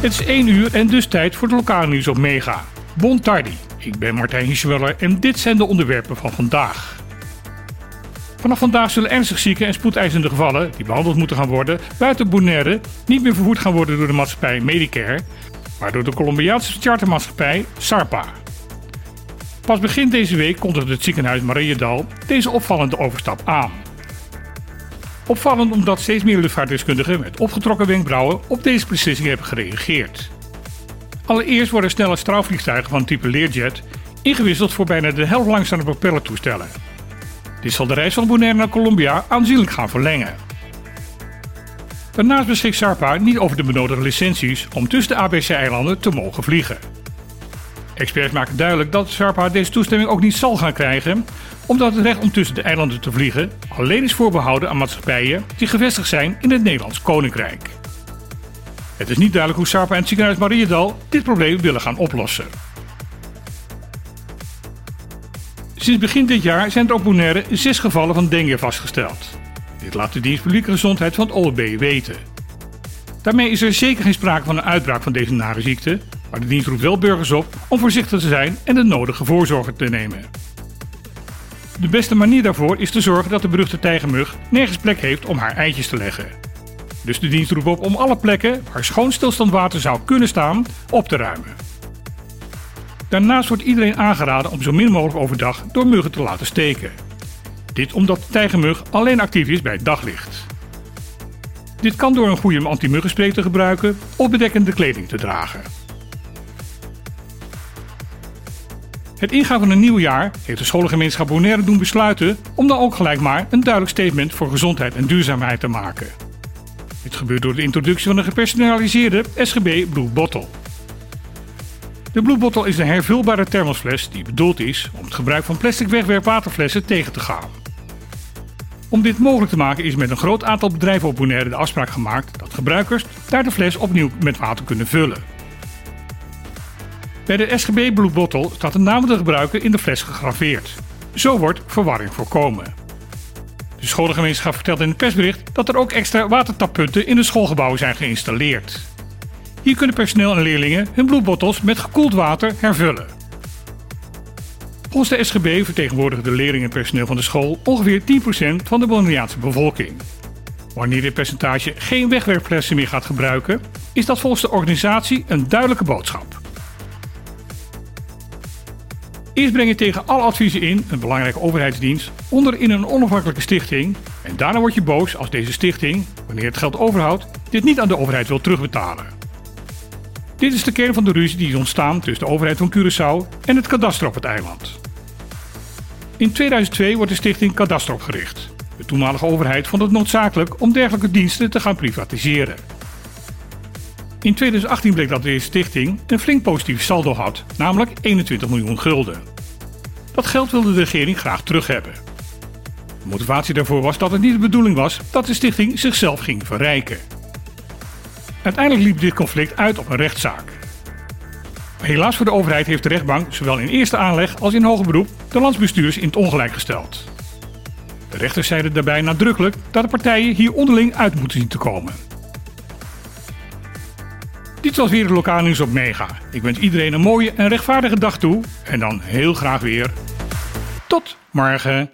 Het is 1 uur en dus tijd voor het lokale nieuws op Mega. Bon tardi, ik ben Martijn Hiesweller en dit zijn de onderwerpen van vandaag. Vanaf vandaag zullen ernstig zieke en spoedeisende gevallen, die behandeld moeten gaan worden, buiten Bonaire niet meer vervoerd gaan worden door de maatschappij Medicare, maar door de Colombiaanse chartermaatschappij SARPA. Pas begin deze week kondigde het ziekenhuis Mariedal deze opvallende overstap aan. Opvallend omdat steeds meer luchtvaartdeskundigen met opgetrokken wenkbrauwen op deze beslissing hebben gereageerd. Allereerst worden snelle straalvliegtuigen van type Learjet ingewisseld voor bijna de helft langzame propellertoestellen. Dit zal de reis van Bonaire naar Colombia aanzienlijk gaan verlengen. Daarnaast beschikt SARPA niet over de benodigde licenties om tussen de ABC-eilanden te mogen vliegen. Experts maken duidelijk dat SARPA deze toestemming ook niet zal gaan krijgen, omdat het recht om tussen de eilanden te vliegen alleen is voorbehouden aan maatschappijen die gevestigd zijn in het Nederlands Koninkrijk. Het is niet duidelijk hoe SARPA en het ziekenhuis Mariedal dit probleem willen gaan oplossen. Sinds begin dit jaar zijn er op Bonaire zes gevallen van dengue vastgesteld. Dit laat de dienst publieke gezondheid van het OLB weten. Daarmee is er zeker geen sprake van een uitbraak van deze nare ziekte, maar de dienst roept wel burgers op om voorzichtig te zijn en de nodige voorzorgen te nemen. De beste manier daarvoor is te zorgen dat de beruchte tijgermug nergens plek heeft om haar eitjes te leggen. Dus de dienst roept op om alle plekken waar schoon stilstand water zou kunnen staan op te ruimen. Daarnaast wordt iedereen aangeraden om zo min mogelijk overdag door muggen te laten steken. Dit omdat de tijgermug alleen actief is bij daglicht. Dit kan door een goede antimuggenspray te gebruiken of bedekkende kleding te dragen. Het ingaan van een nieuw jaar heeft de scholengemeenschap Bonaire doen besluiten om dan ook gelijk maar een duidelijk statement voor gezondheid en duurzaamheid te maken. Dit gebeurt door de introductie van een gepersonaliseerde SGB Blue Bottle. De Blue Bottle is een hervulbare thermosfles die bedoeld is om het gebruik van plastic wegwerpwaterflessen tegen te gaan. Om dit mogelijk te maken is met een groot aantal bedrijven op Bonaire de afspraak gemaakt dat gebruikers daar de fles opnieuw met water kunnen vullen. Bij de SGB Blue Bottle staat de naam van de gebruiker in de fles gegraveerd. Zo wordt verwarring voorkomen. De scholengemeenschap vertelt in het persbericht dat er ook extra watertappunten in de schoolgebouwen zijn geïnstalleerd. Hier kunnen personeel en leerlingen hun bloedbottels met gekoeld water hervullen. Volgens de SGB vertegenwoordigen de leerlingen en personeel van de school ongeveer 10% van de Bonaireaanse bevolking. Wanneer dit percentage geen wegwerpflessen meer gaat gebruiken, is dat volgens de organisatie een duidelijke boodschap. Eerst breng je tegen alle adviezen in een belangrijke overheidsdienst onder in een onafhankelijke stichting. En daarna word je boos als deze stichting, wanneer het geld overhoudt, dit niet aan de overheid wil terugbetalen. Dit is de kern van de ruzie die is ontstaan tussen de overheid van Curaçao en het kadaster op het eiland. In 2002 wordt de stichting Kadaster opgericht. De toenmalige overheid vond het noodzakelijk om dergelijke diensten te gaan privatiseren. In 2018 bleek dat deze stichting een flink positief saldo had, namelijk 21 miljoen gulden. Dat geld wilde de regering graag terug hebben. De motivatie daarvoor was dat het niet de bedoeling was dat de stichting zichzelf ging verrijken. Uiteindelijk liep dit conflict uit op een rechtszaak. Helaas voor de overheid heeft de rechtbank zowel in eerste aanleg als in hoger beroep de landsbestuurders in het ongelijk gesteld. De rechters zeiden daarbij nadrukkelijk dat de partijen hier onderling uit moeten zien te komen. Dit was weer de lokale nieuws op Mega. Ik wens iedereen een mooie en rechtvaardige dag toe en dan heel graag weer. Tot morgen.